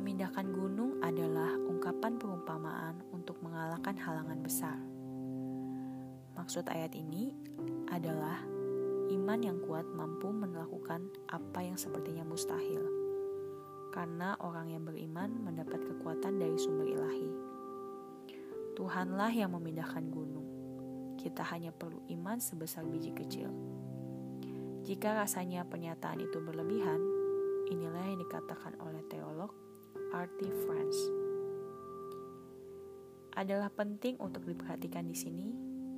Memindahkan gunung adalah ungkapan perumpamaan untuk mengalahkan halangan besar. Maksud ayat ini adalah iman yang kuat mampu melakukan apa yang sepertinya mustahil, karena orang yang beriman mendapat kekuatan dari sumber ilahi. Tuhanlah yang memindahkan gunung. Kita hanya perlu iman sebesar biji kecil. Jika rasanya pernyataan itu berlebihan, inilah yang dikatakan oleh teolog R.T. France. Adalah penting untuk diperhatikan di sini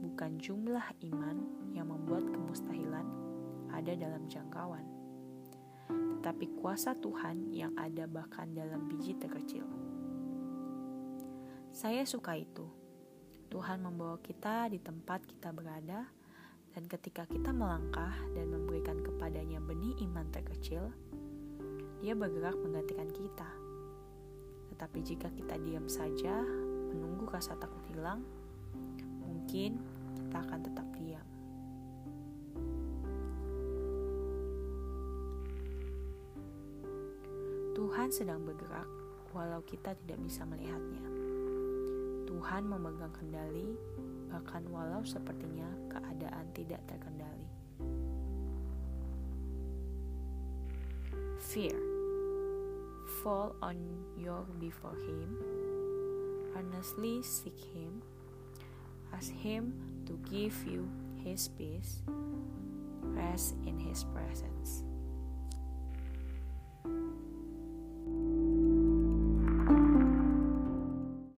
bukan jumlah iman yang membuat kemustahilan ada dalam jangkauan, tetapi kuasa Tuhan yang ada bahkan dalam biji terkecil. Saya suka itu. Tuhan membawa kita di tempat kita berada, dan ketika kita melangkah dan memberikan kepadanya benih iman terkecil, dia bergerak menggantikan kita. Tetapi jika kita diam saja, menunggu rasa takut hilang, mungkin kita akan tetap diam. Tuhan sedang bergerak walau kita tidak bisa melihatnya. Tuhan memegang kendali bahkan walau sepertinya keadaan tidak terkendali. Fear. Fall on your before him. Earnestly seek him. Ask him to give you his peace. Rest in his presence.